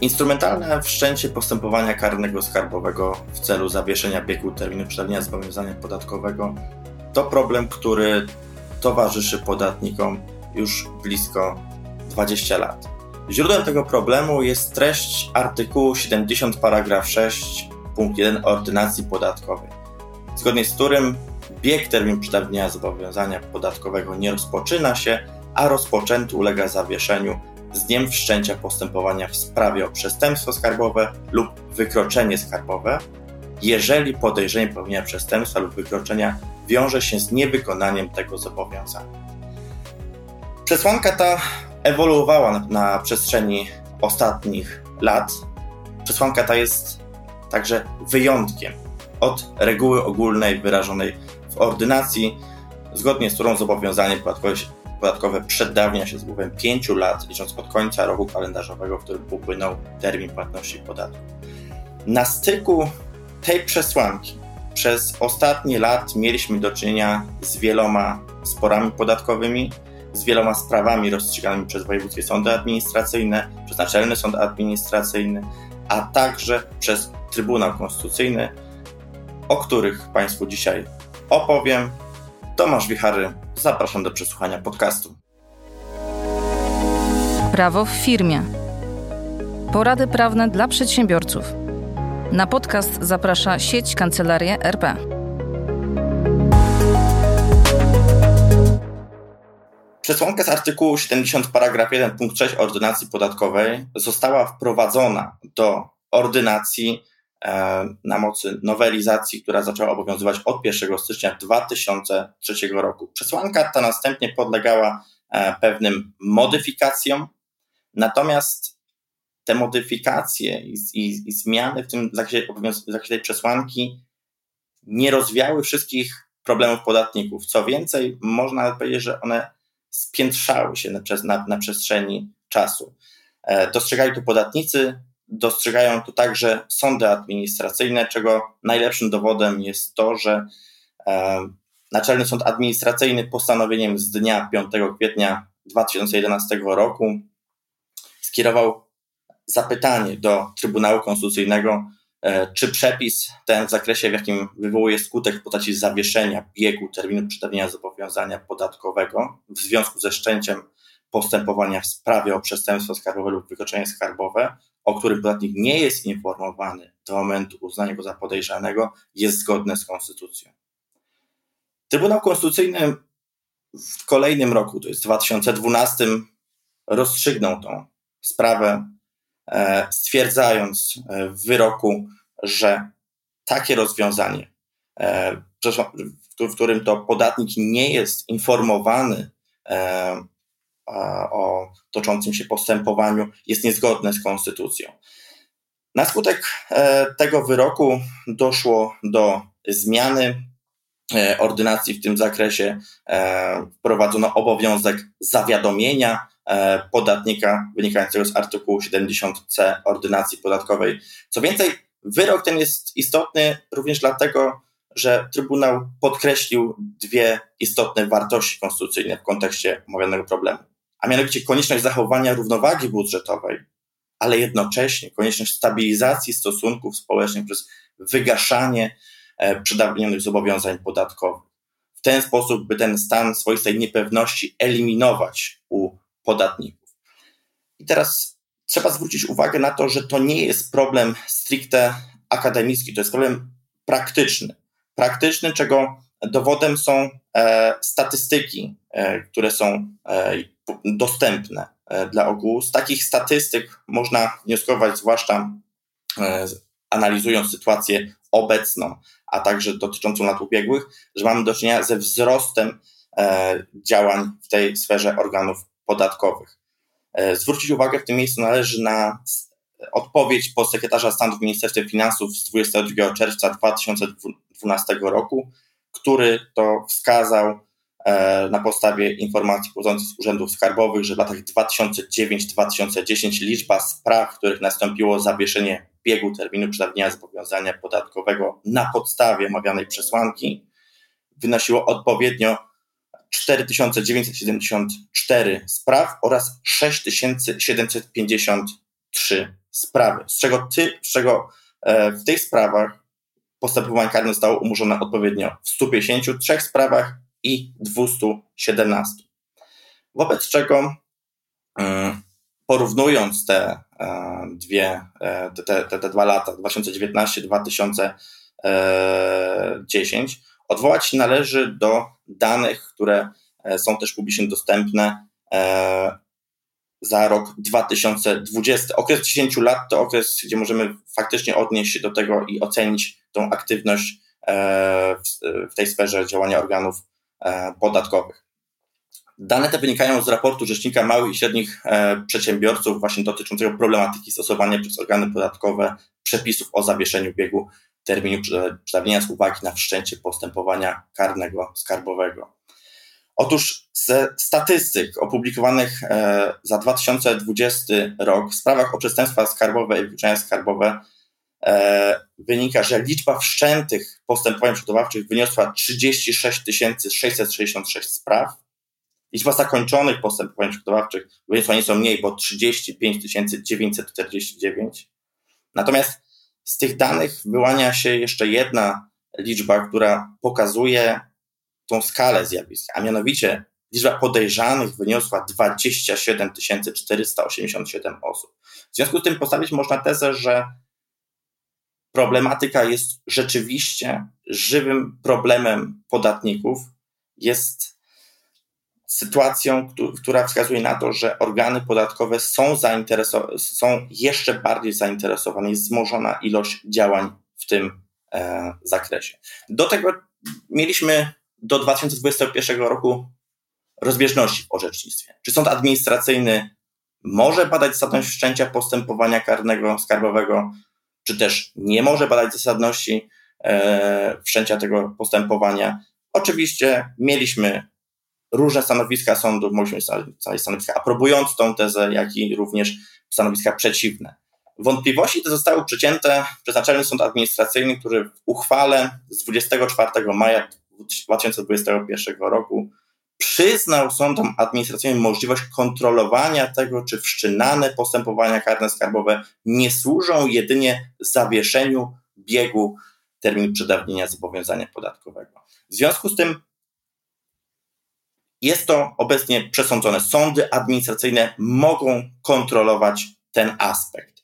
Instrumentalne wszczęcie postępowania karnego skarbowego w celu zawieszenia biegu terminu przedawnienia zobowiązania podatkowego to problem, który towarzyszy podatnikom już blisko 20 lat. Źródłem tego problemu jest treść artykułu 70 paragraf 6 punkt 1 ordynacji podatkowej, zgodnie z którym bieg termin przedawnienia zobowiązania podatkowego nie rozpoczyna się, a rozpoczęty ulega zawieszeniu z dniem wszczęcia postępowania w sprawie o przestępstwo skarbowe lub wykroczenie skarbowe, jeżeli podejrzenie popełnienia przestępstwa lub wykroczenia wiąże się z niewykonaniem tego zobowiązania. Przesłanka ta ewoluowała na, przestrzeni ostatnich lat. Przesłanka ta jest także wyjątkiem od reguły ogólnej wyrażonej w ordynacji, zgodnie z którą zobowiązanie podatkowe, podatkowe przedawnia się z upływem 5 lat, licząc od końca roku kalendarzowego, w którym upłynął termin płatności podatku. Na styku tej przesłanki przez ostatnie lat mieliśmy do czynienia z wieloma sporami podatkowymi, z wieloma sprawami rozstrzyganymi przez wojewódzkie sądy administracyjne, przez Naczelny Sąd Administracyjny, a także przez Trybunał Konstytucyjny, o których Państwu dzisiaj opowiem. Tomasz Wichary, zapraszam do przesłuchania podcastu. Prawo w firmie. Porady prawne dla przedsiębiorców. Na podcast zaprasza sieć Kancelarii RP. Przesłanka z artykułu 70 paragraf 1 punkt 6 ordynacji podatkowej została wprowadzona do ordynacji na mocy nowelizacji, która zaczęła obowiązywać od 1 stycznia 2003 roku. Przesłanka ta następnie podlegała e, pewnym modyfikacjom, natomiast te modyfikacje i, i, i zmiany w tym zakresie, w zakresie tej przesłanki nie rozwiały wszystkich problemów podatników. Co więcej, można powiedzieć, że one spiętrzały się na, na, na przestrzeni czasu. E, dostrzegają to podatnicy, dostrzegają to także sądy administracyjne, czego najlepszym dowodem jest to, że e, Naczelny Sąd Administracyjny postanowieniem z dnia 5 kwietnia 2011 roku skierował zapytanie do Trybunału Konstytucyjnego E, czy przepis ten w zakresie, w jakim wywołuje skutek w postaci zawieszenia biegu terminu przedawnienia zobowiązania podatkowego w związku ze szczęciem postępowania w sprawie o przestępstwo skarbowe lub wykroczenie skarbowe, o którym podatnik nie jest informowany do momentu uznania go za podejrzanego, jest zgodne z konstytucją. Trybunał Konstytucyjny w kolejnym roku, to jest 2012, rozstrzygnął tą sprawę E, stwierdzając e, w wyroku, że takie rozwiązanie, e, w którym to podatnik nie jest informowany o toczącym się postępowaniu, jest niezgodne z konstytucją. Na skutek tego wyroku doszło do zmiany ordynacji w tym zakresie. Wprowadzono obowiązek zawiadomienia E, podatnika wynikającego z artykułu 70c ordynacji podatkowej. Co więcej, wyrok ten jest istotny również dlatego, że Trybunał podkreślił dwie istotne wartości konstytucyjne w kontekście omawianego problemu, a mianowicie konieczność zachowania równowagi budżetowej, ale jednocześnie konieczność stabilizacji stosunków społecznych przez wygaszanie e, przedawnionych zobowiązań podatkowych. W ten sposób, by ten stan swoistej niepewności eliminować u podatników. I teraz trzeba zwrócić uwagę na to, że to nie jest problem stricte akademicki, to jest problem praktyczny. Praktyczny, czego dowodem są e, statystyki, które są e, dostępne e, dla ogółu. Z takich statystyk można wnioskować, zwłaszcza e, analizując sytuację obecną, a także dotyczącą lat ubiegłych, że mamy do czynienia ze wzrostem e, działań w tej sferze organów podatkowych. E, zwrócić uwagę w tym miejscu należy na odpowiedź podsekretarza stanu w Ministerstwie Finansów z 22 czerwca 2012 roku, który to wskazał e, na podstawie informacji pochodzących z urzędów skarbowych, że w latach 2009-2010 liczba spraw, w których nastąpiło zawieszenie biegu terminu przedawnienia zobowiązania podatkowego na podstawie omawianej przesłanki wynosiło odpowiednio 4974 spraw oraz 6753 sprawy, z czego ty, z czego e, w tych sprawach postępowanie karne zostało umorzone odpowiednio w 153 sprawach i 217. Wobec czego mm, porównując te e, dwie, e, te, te, te dwa lata, 2019-2010, odwołać się należy do danych, które są też publicznie dostępne za rok 2020. Okres 10 lat to okres, gdzie możemy faktycznie odnieść się do tego i ocenić tą aktywność e, w tej sferze działania organów e, podatkowych. Dane te wynikają z raportu Rzecznika Małych i Średnich e, Przedsiębiorców, właśnie dotyczącego problematyki stosowania przez organy podatkowe przepisów o zawieszeniu biegu terminu przedawnienia z uwagi na wszczęcie postępowania karnego skarbowego. Otóż ze statystyk opublikowanych e, za 2020 rok w sprawach o przestępstwa skarbowe i wykluczenia skarbowe e, wynika, że liczba wszczętych postępowań przygotowawczych wyniosła 36 666 spraw. Liczba zakończonych postępowań przygotowawczych wyniosła nieco mniej, bo 35 949. Natomiast z tych danych wyłania się jeszcze jedna liczba, która pokazuje tą skalę zjawiska, a mianowicie liczba podejrzanych wyniosła 27 487 osób. W związku z tym postawić można tezę, że problematyka jest rzeczywiście żywym problemem podatników, jest sytuacją, która wskazuje na to, że organy podatkowe są, są jeszcze bardziej zainteresowane, jest wzmożona ilość działań w tym e, zakresie. Do tego mieliśmy do 2021 roku rozbieżności w orzecznictwie. Czy sąd administracyjny może badać zasadność wszczęcia postępowania karnego skarbowego, czy też nie może badać zasadności e, wszczęcia tego postępowania. Oczywiście mieliśmy różne stanowiska sądu, mogliśmy mieć stanowiska aprobujące tą tezę, jak i również stanowiska przeciwne. Wątpliwości te zostały przecięte przez Naczelny Sąd Administracyjny, który w uchwale z 24 maja 2021 roku przyznał sądom administracyjnym możliwość kontrolowania tego, czy wszczynane postępowania karne skarbowe nie służą jedynie zawieszeniu biegu terminu przedawnienia zobowiązania podatkowego. W związku z tym jest to obecnie przesądzone. Sądy administracyjne mogą kontrolować ten aspekt.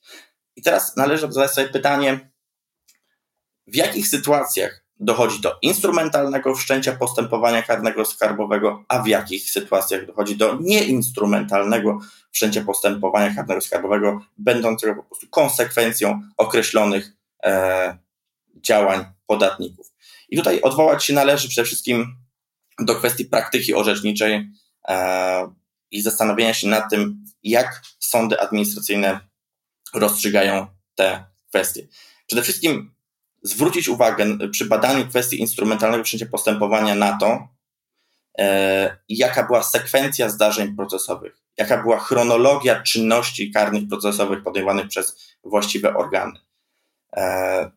I teraz należy zadać sobie pytanie, w jakich sytuacjach dochodzi do instrumentalnego wszczęcia postępowania karnego skarbowego, a w jakich sytuacjach dochodzi do nieinstrumentalnego wszczęcia postępowania karnego skarbowego, będącego po prostu konsekwencją określonych e, działań podatników. I tutaj odwołać się należy przede wszystkim do kwestii praktyki orzeczniczej e, i zastanowienia się nad tym, jak sądy administracyjne rozstrzygają te kwestie. Przede wszystkim zwrócić uwagę przy badaniu kwestii instrumentalnego wszczęcia postępowania na to, e, jaka była sekwencja zdarzeń procesowych, jaka była chronologia czynności karnych procesowych podejmowanych przez właściwe organy. E,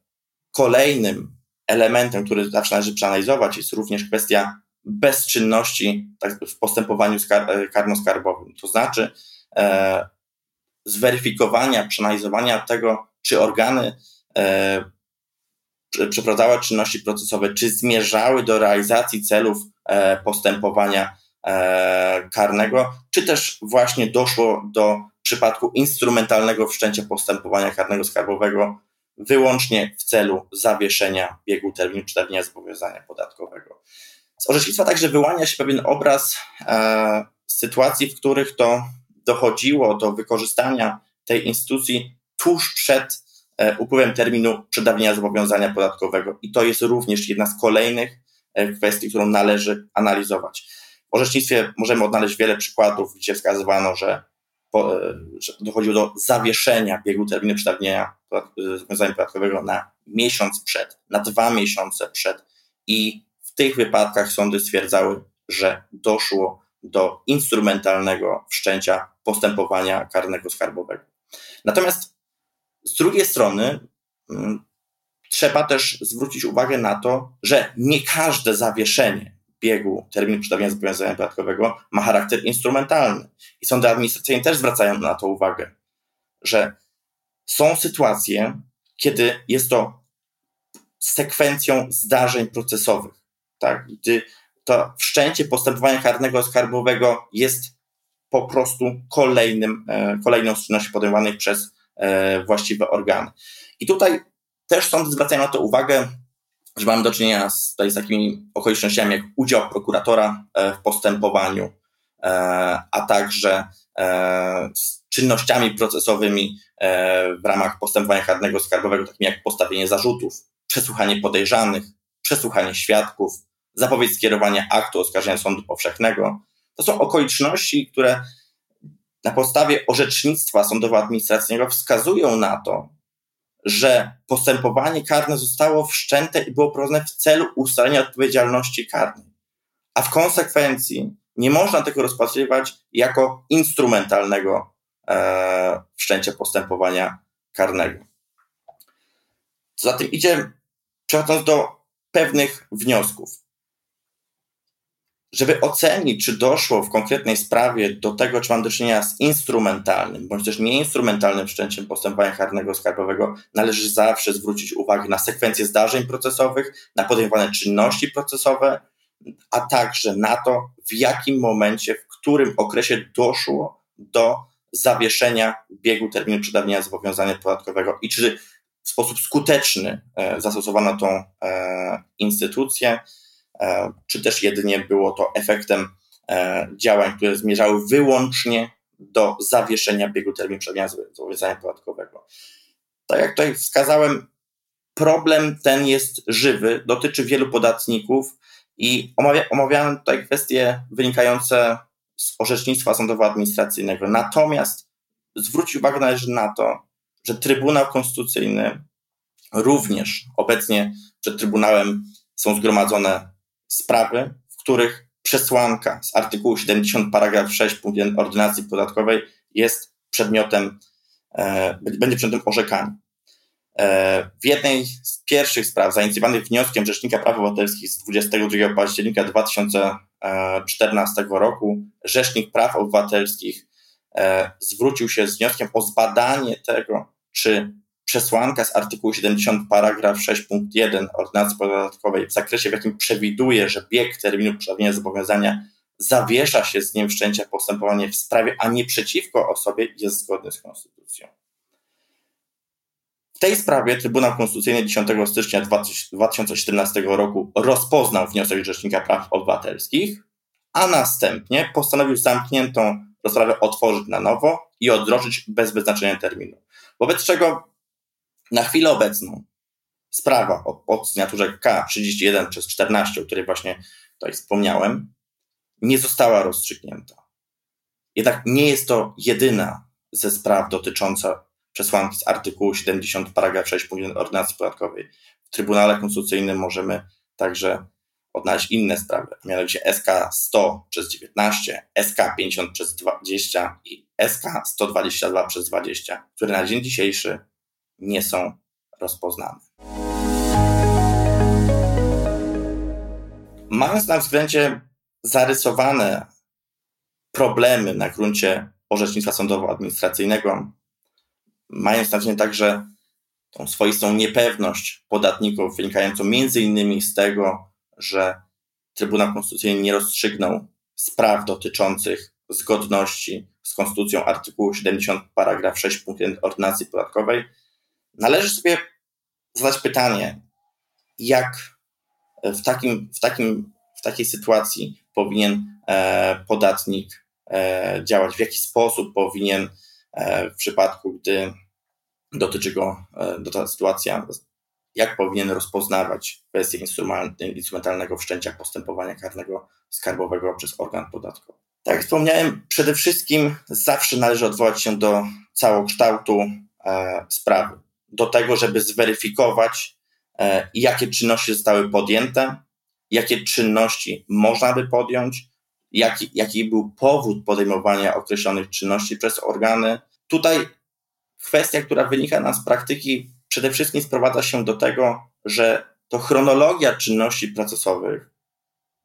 kolejnym elementem, który zawsze należy przeanalizować, jest również kwestia bezczynności tak, w postępowaniu skar e, karno-skarbowym. To znaczy e, zweryfikowania, przeanalizowania tego, czy organy e, przeprowadzały czynności procesowe, czy zmierzały do realizacji celów e, postępowania e, karnego, czy też właśnie doszło do przypadku instrumentalnego wszczęcia postępowania karnego skarbowego wyłącznie w celu zawieszenia biegu terminu przedawnienia zobowiązania podatkowego. Z orzecznictwa także wyłania się pewien obraz e, sytuacji, w których to dochodziło do wykorzystania tej instytucji tuż przed E, upływem terminu przedawnienia zobowiązania podatkowego. I to jest również jedna z kolejnych e, kwestii, którą należy analizować. W orzecznictwie możemy odnaleźć wiele przykładów, gdzie wskazywano, że, po, e, że dochodziło do zawieszenia biegu terminu przedawnienia zobowiązania podatkowego na miesiąc przed, na dwa miesiące przed i w tych wypadkach sądy stwierdzały, że doszło do instrumentalnego wszczęcia postępowania karnego skarbowego. Natomiast z drugiej strony, mm, trzeba też zwrócić uwagę na to, że nie każde zawieszenie biegu terminu przedawnienia zobowiązania podatkowego ma charakter instrumentalny. I sądy administracyjne też zwracają na to uwagę, że Są sytuacje, kiedy jest to sekwencją zdarzeń procesowych, tak? gdy to wszczęcie postępowania karnego skarbowego jest po prostu kolejnym, e, kolejną z czynności podejmowanych przez właściwe organy. I tutaj też sądy zwracają na to uwagę, że mamy do czynienia z, tutaj z takimi okolicznościami jak udział prokuratora e, w postępowaniu, a także z czynnościami procesowymi w ramach postępowania karnego skarbowego, takimi jak postawienie zarzutów, przesłuchanie podejrzanych, przesłuchanie świadków, zapowiedź skierowania aktu oskarżenia sądu powszechnego. To są okoliczności, które na podstawie orzecznictwa sądowo-administracyjnego wskazują na to, że postępowanie karne zostało wszczęte i było prowadzone w celu ustalenia odpowiedzialności karnej. A w konsekwencji nie można tego rozpatrywać jako instrumentalnego e, wszczęcia postępowania karnego. Co za tym idzie, przechodząc do pewnych wniosków żeby ocenić, czy doszło w konkretnej sprawie do tego, czy mam do czynienia z instrumentalnym, bądź też nieinstrumentalnym wszczęciem postępowania karnego skarbowego, należy zawsze zwrócić uwagę na sekwencję zdarzeń procesowych, na podejmowane czynności procesowe, a także na to, w jakim momencie, w którym okresie doszło do zawieszenia biegu terminu przedawnienia zobowiązania podatkowego i czy w sposób skuteczny e, zastosowano tą e, instytucję czy też jedynie było to efektem e, działań, które zmierzały wyłącznie do zawieszenia biegu terminu przedmienia zobowiązania podatkowego. Tak jak tutaj wskazałem, problem ten jest żywy, dotyczy wielu podatników i omawia, omawiałem tutaj kwestie wynikające z orzecznictwa sądowo-administracyjnego. Natomiast zwrócić uwagę należy na to, że Trybunał Konstytucyjny również obecnie przed Trybunałem są zgromadzone sprawy, w których przesłanka z artykułu 70 paragraf 6 punkt 1 ordynacji podatkowej jest przedmiotem, e, będzie przedmiotem orzekania. E, w jednej z pierwszych spraw zainicjowanych wnioskiem Rzecznika Praw Obywatelskich z 22 października 2014 roku Rzecznik Praw Obywatelskich e, zwrócił się z wnioskiem o zbadanie tego, czy przesłanka z artykułu 70 paragraf 6 punkt 1 ordynacji podatkowej w zakresie, w jakim przewiduje, że bieg terminu przedawnienia zobowiązania zawiesza się z dniem wszczęcia postępowania w sprawie, a nie przeciwko osobie, jest zgodny z konstytucją. W tej sprawie Trybunał Konstytucyjny 10 stycznia 2017 roku rozpoznał wniosek Rzecznika Praw Obywatelskich, a następnie postanowił zamkniętą rozprawę otworzyć na nowo i odroczyć bez wyznaczenia terminu. Wobec czego na chwilę obecną sprawa o, o sygnaturze K31 przez 14, o której właśnie tutaj wspomniałem, nie została rozstrzygnięta. Jednak nie jest to jedyna ze spraw dotycząca przesłanki z artykułu 70 paragraf 6 ordynacji podatkowej. W Trybunale Konstytucyjnym możemy także odnaleźć inne sprawy, mianowicie SK 100 przez 19, SK 50 przez 20 i SK 122 przez 20, które na dzień dzisiejszy nie są rozpoznane. Mając na względzie zarysowane problemy na gruncie orzecznictwa sądowo-administracyjnego, mając na względzie także tą swoistą niepewność podatników wynikającą między innymi z tego, że Trybunał Konstytucyjny nie rozstrzygnął spraw dotyczących zgodności z Konstytucją artykułu 70 paragraf 6 punkt 1 ordynacji podatkowej, należy sobie zadać pytanie, jak w, takim, w, takim, w takiej sytuacji powinien e, podatnik e, działać, w jaki sposób powinien e, w przypadku, gdy dotyczy go ta sytuacja, jak powinien rozpoznawać kwestię instrumentalnego wszczęcia postępowania karnego skarbowego przez organ podatkowy. Tak jak wspomniałem, przede wszystkim zawsze należy odwołać się do całokształtu sprawy do tego, żeby zweryfikować, e, jakie czynności zostały podjęte, jakie czynności można by podjąć, jaki, jaki był powód podejmowania określonych czynności przez organy. Tutaj kwestia, która wynika nam z praktyki, przede wszystkim sprowadza się do tego, że to chronologia czynności procesowych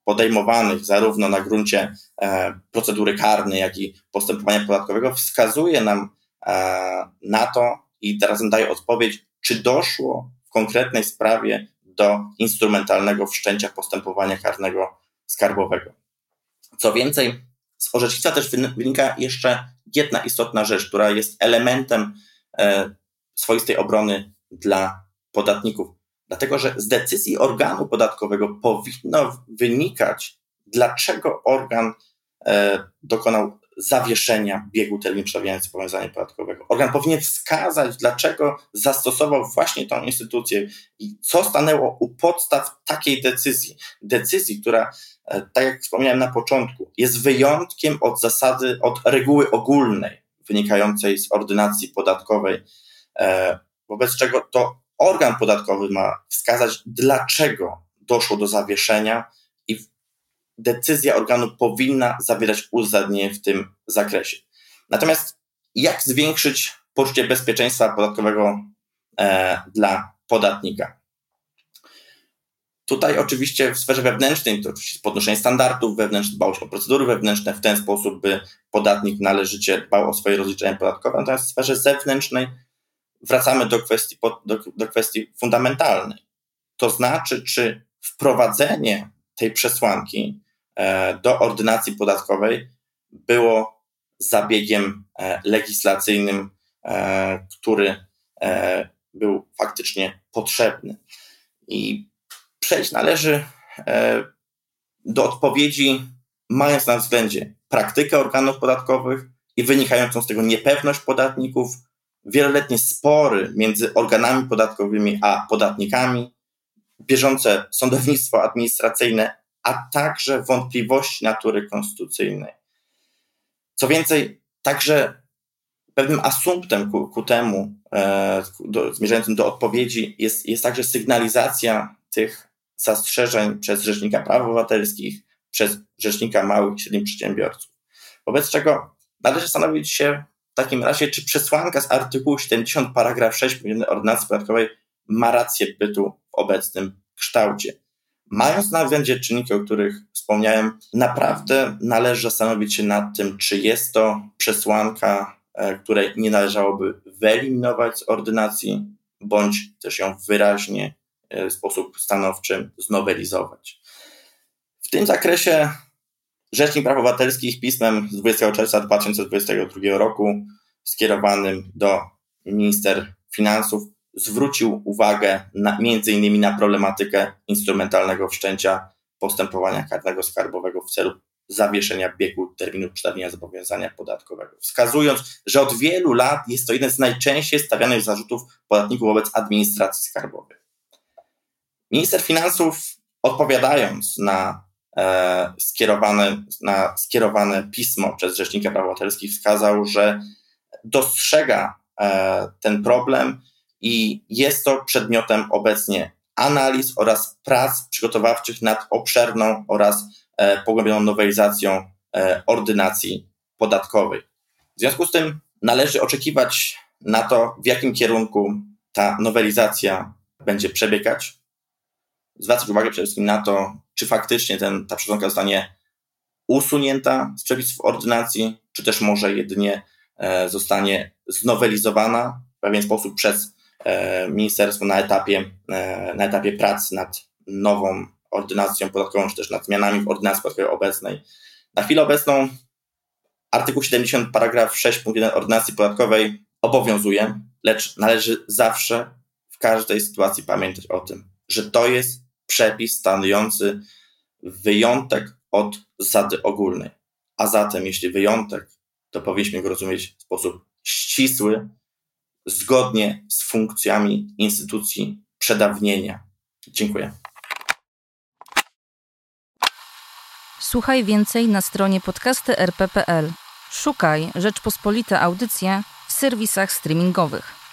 podejmowanych zarówno na gruncie e, procedury karnej, jak i postępowania podatkowego wskazuje nam e, na to, i teraz daje odpowiedź, czy doszło w konkretnej sprawie do instrumentalnego wszczęcia postępowania karnego skarbowego. Co więcej, z orzecznictwa też wynika jeszcze jedna istotna rzecz, która jest elementem e, swoistej obrony dla podatników. Dlatego, że z decyzji organu podatkowego powinno wynikać, dlaczego organ e, dokonał zawieszenia biegu terminu przedawiania zobowiązania podatkowego. Organ powinien wskazać, dlaczego zastosował właśnie tą instytucję i co stanęło u podstaw takiej decyzji. Decyzji, która, e, tak jak wspomniałem na początku, jest wyjątkiem od zasady, od reguły ogólnej wynikającej z ordynacji podatkowej, e, wobec czego to organ podatkowy ma wskazać, dlaczego doszło do zawieszenia decyzja organu powinna zawierać uzasadnienie w tym zakresie. Natomiast jak zwiększyć poczucie bezpieczeństwa podatkowego e, dla podatnika? Tutaj oczywiście w sferze wewnętrznej to oczywiście podnoszenie standardów wewnętrznych, dbałość o procedury wewnętrzne w ten sposób, by podatnik należycie dbał o swoje rozliczenia podatkowe, natomiast w sferze zewnętrznej wracamy do kwestii, do, do kwestii fundamentalnej. To znaczy, czy wprowadzenie tej przesłanki do ordynacji podatkowej było zabiegiem e, legislacyjnym, e, który był faktycznie potrzebny. I przejść należy do odpowiedzi, mając na względzie praktykę organów podatkowych i wynikającą z tego niepewność podatników, wieloletnie spory między organami podatkowymi a podatnikami, bieżące sądownictwo administracyjne, a także wątpliwości natury konstytucyjnej. Co więcej, także pewnym asumptem ku, ku temu, e, do, zmierzającym do odpowiedzi, jest, jest także sygnalizacja tych zastrzeżeń przez Rzecznika Praw Obywatelskich, przez Rzecznika Małych i Średnich Przedsiębiorców. Wobec czego należy zastanowić się, w takim razie, czy przesłanka z artykułu 70 paragraf 6 ordynacji podatkowej ma rację bytu w obecnym kształcie? Mając na względzie czynniki, o których wspomniałem, naprawdę należy zastanowić się nad tym, czy jest to przesłanka, e, której nie należałoby wyeliminować z ordynacji, bądź też ją wyraźnie e, w sposób stanowczy znowelizować. W tym zakresie Rzecznik Praw Obywatelskich pismem z 20 czerwca 2022 roku skierowanym do minister finansów zwrócił uwagę na, między innymi na problematykę instrumentalnego wszczęcia postępowania karnego skarbowego w celu zawieszenia biegu terminu przedawnienia zobowiązania podatkowego, wskazując, że od wielu lat jest to jeden z najczęściej stawianych zarzutów podatników wobec administracji skarbowej. Minister finansów, odpowiadając na E, skierowane, na skierowane pismo przez Rzecznika Praw Obywatelskich wskazał, że dostrzega e, ten problem i jest to przedmiotem obecnie analiz oraz prac przygotowawczych nad obszerną oraz e, pogłębioną nowelizacją ordynacji podatkowej. W związku z tym należy oczekiwać na to, w jakim kierunku ta nowelizacja będzie przebiegać. Zwracać uwagę przede wszystkim na to, czy faktycznie ten, ta przesłanka zostanie usunięta z przepisów ordynacji, czy też może jedynie e, zostanie znowelizowana w pewien sposób przez e, ministerstwo na etapie, e, na etapie prac nad nową ordynacją podatkową, czy też nad zmianami w ordynacji podatkowej obecnej. Na chwilę obecną artykuł 70 paragraf 6 punkt 1 ordynacji podatkowej obowiązuje, lecz należy zawsze w każdej sytuacji pamiętać o tym, że to jest przepis stanowiący wyjątek od zasady ogólnej. A zatem, jeśli wyjątek, to powinniśmy go rozumieć w sposób ścisły, zgodnie z funkcjami instytucji przedawnienia. Dziękuję. Słuchaj więcej na stronie podcasty.rp.pl. Szukaj Rzeczpospolite Audycje w serwisach streamingowych.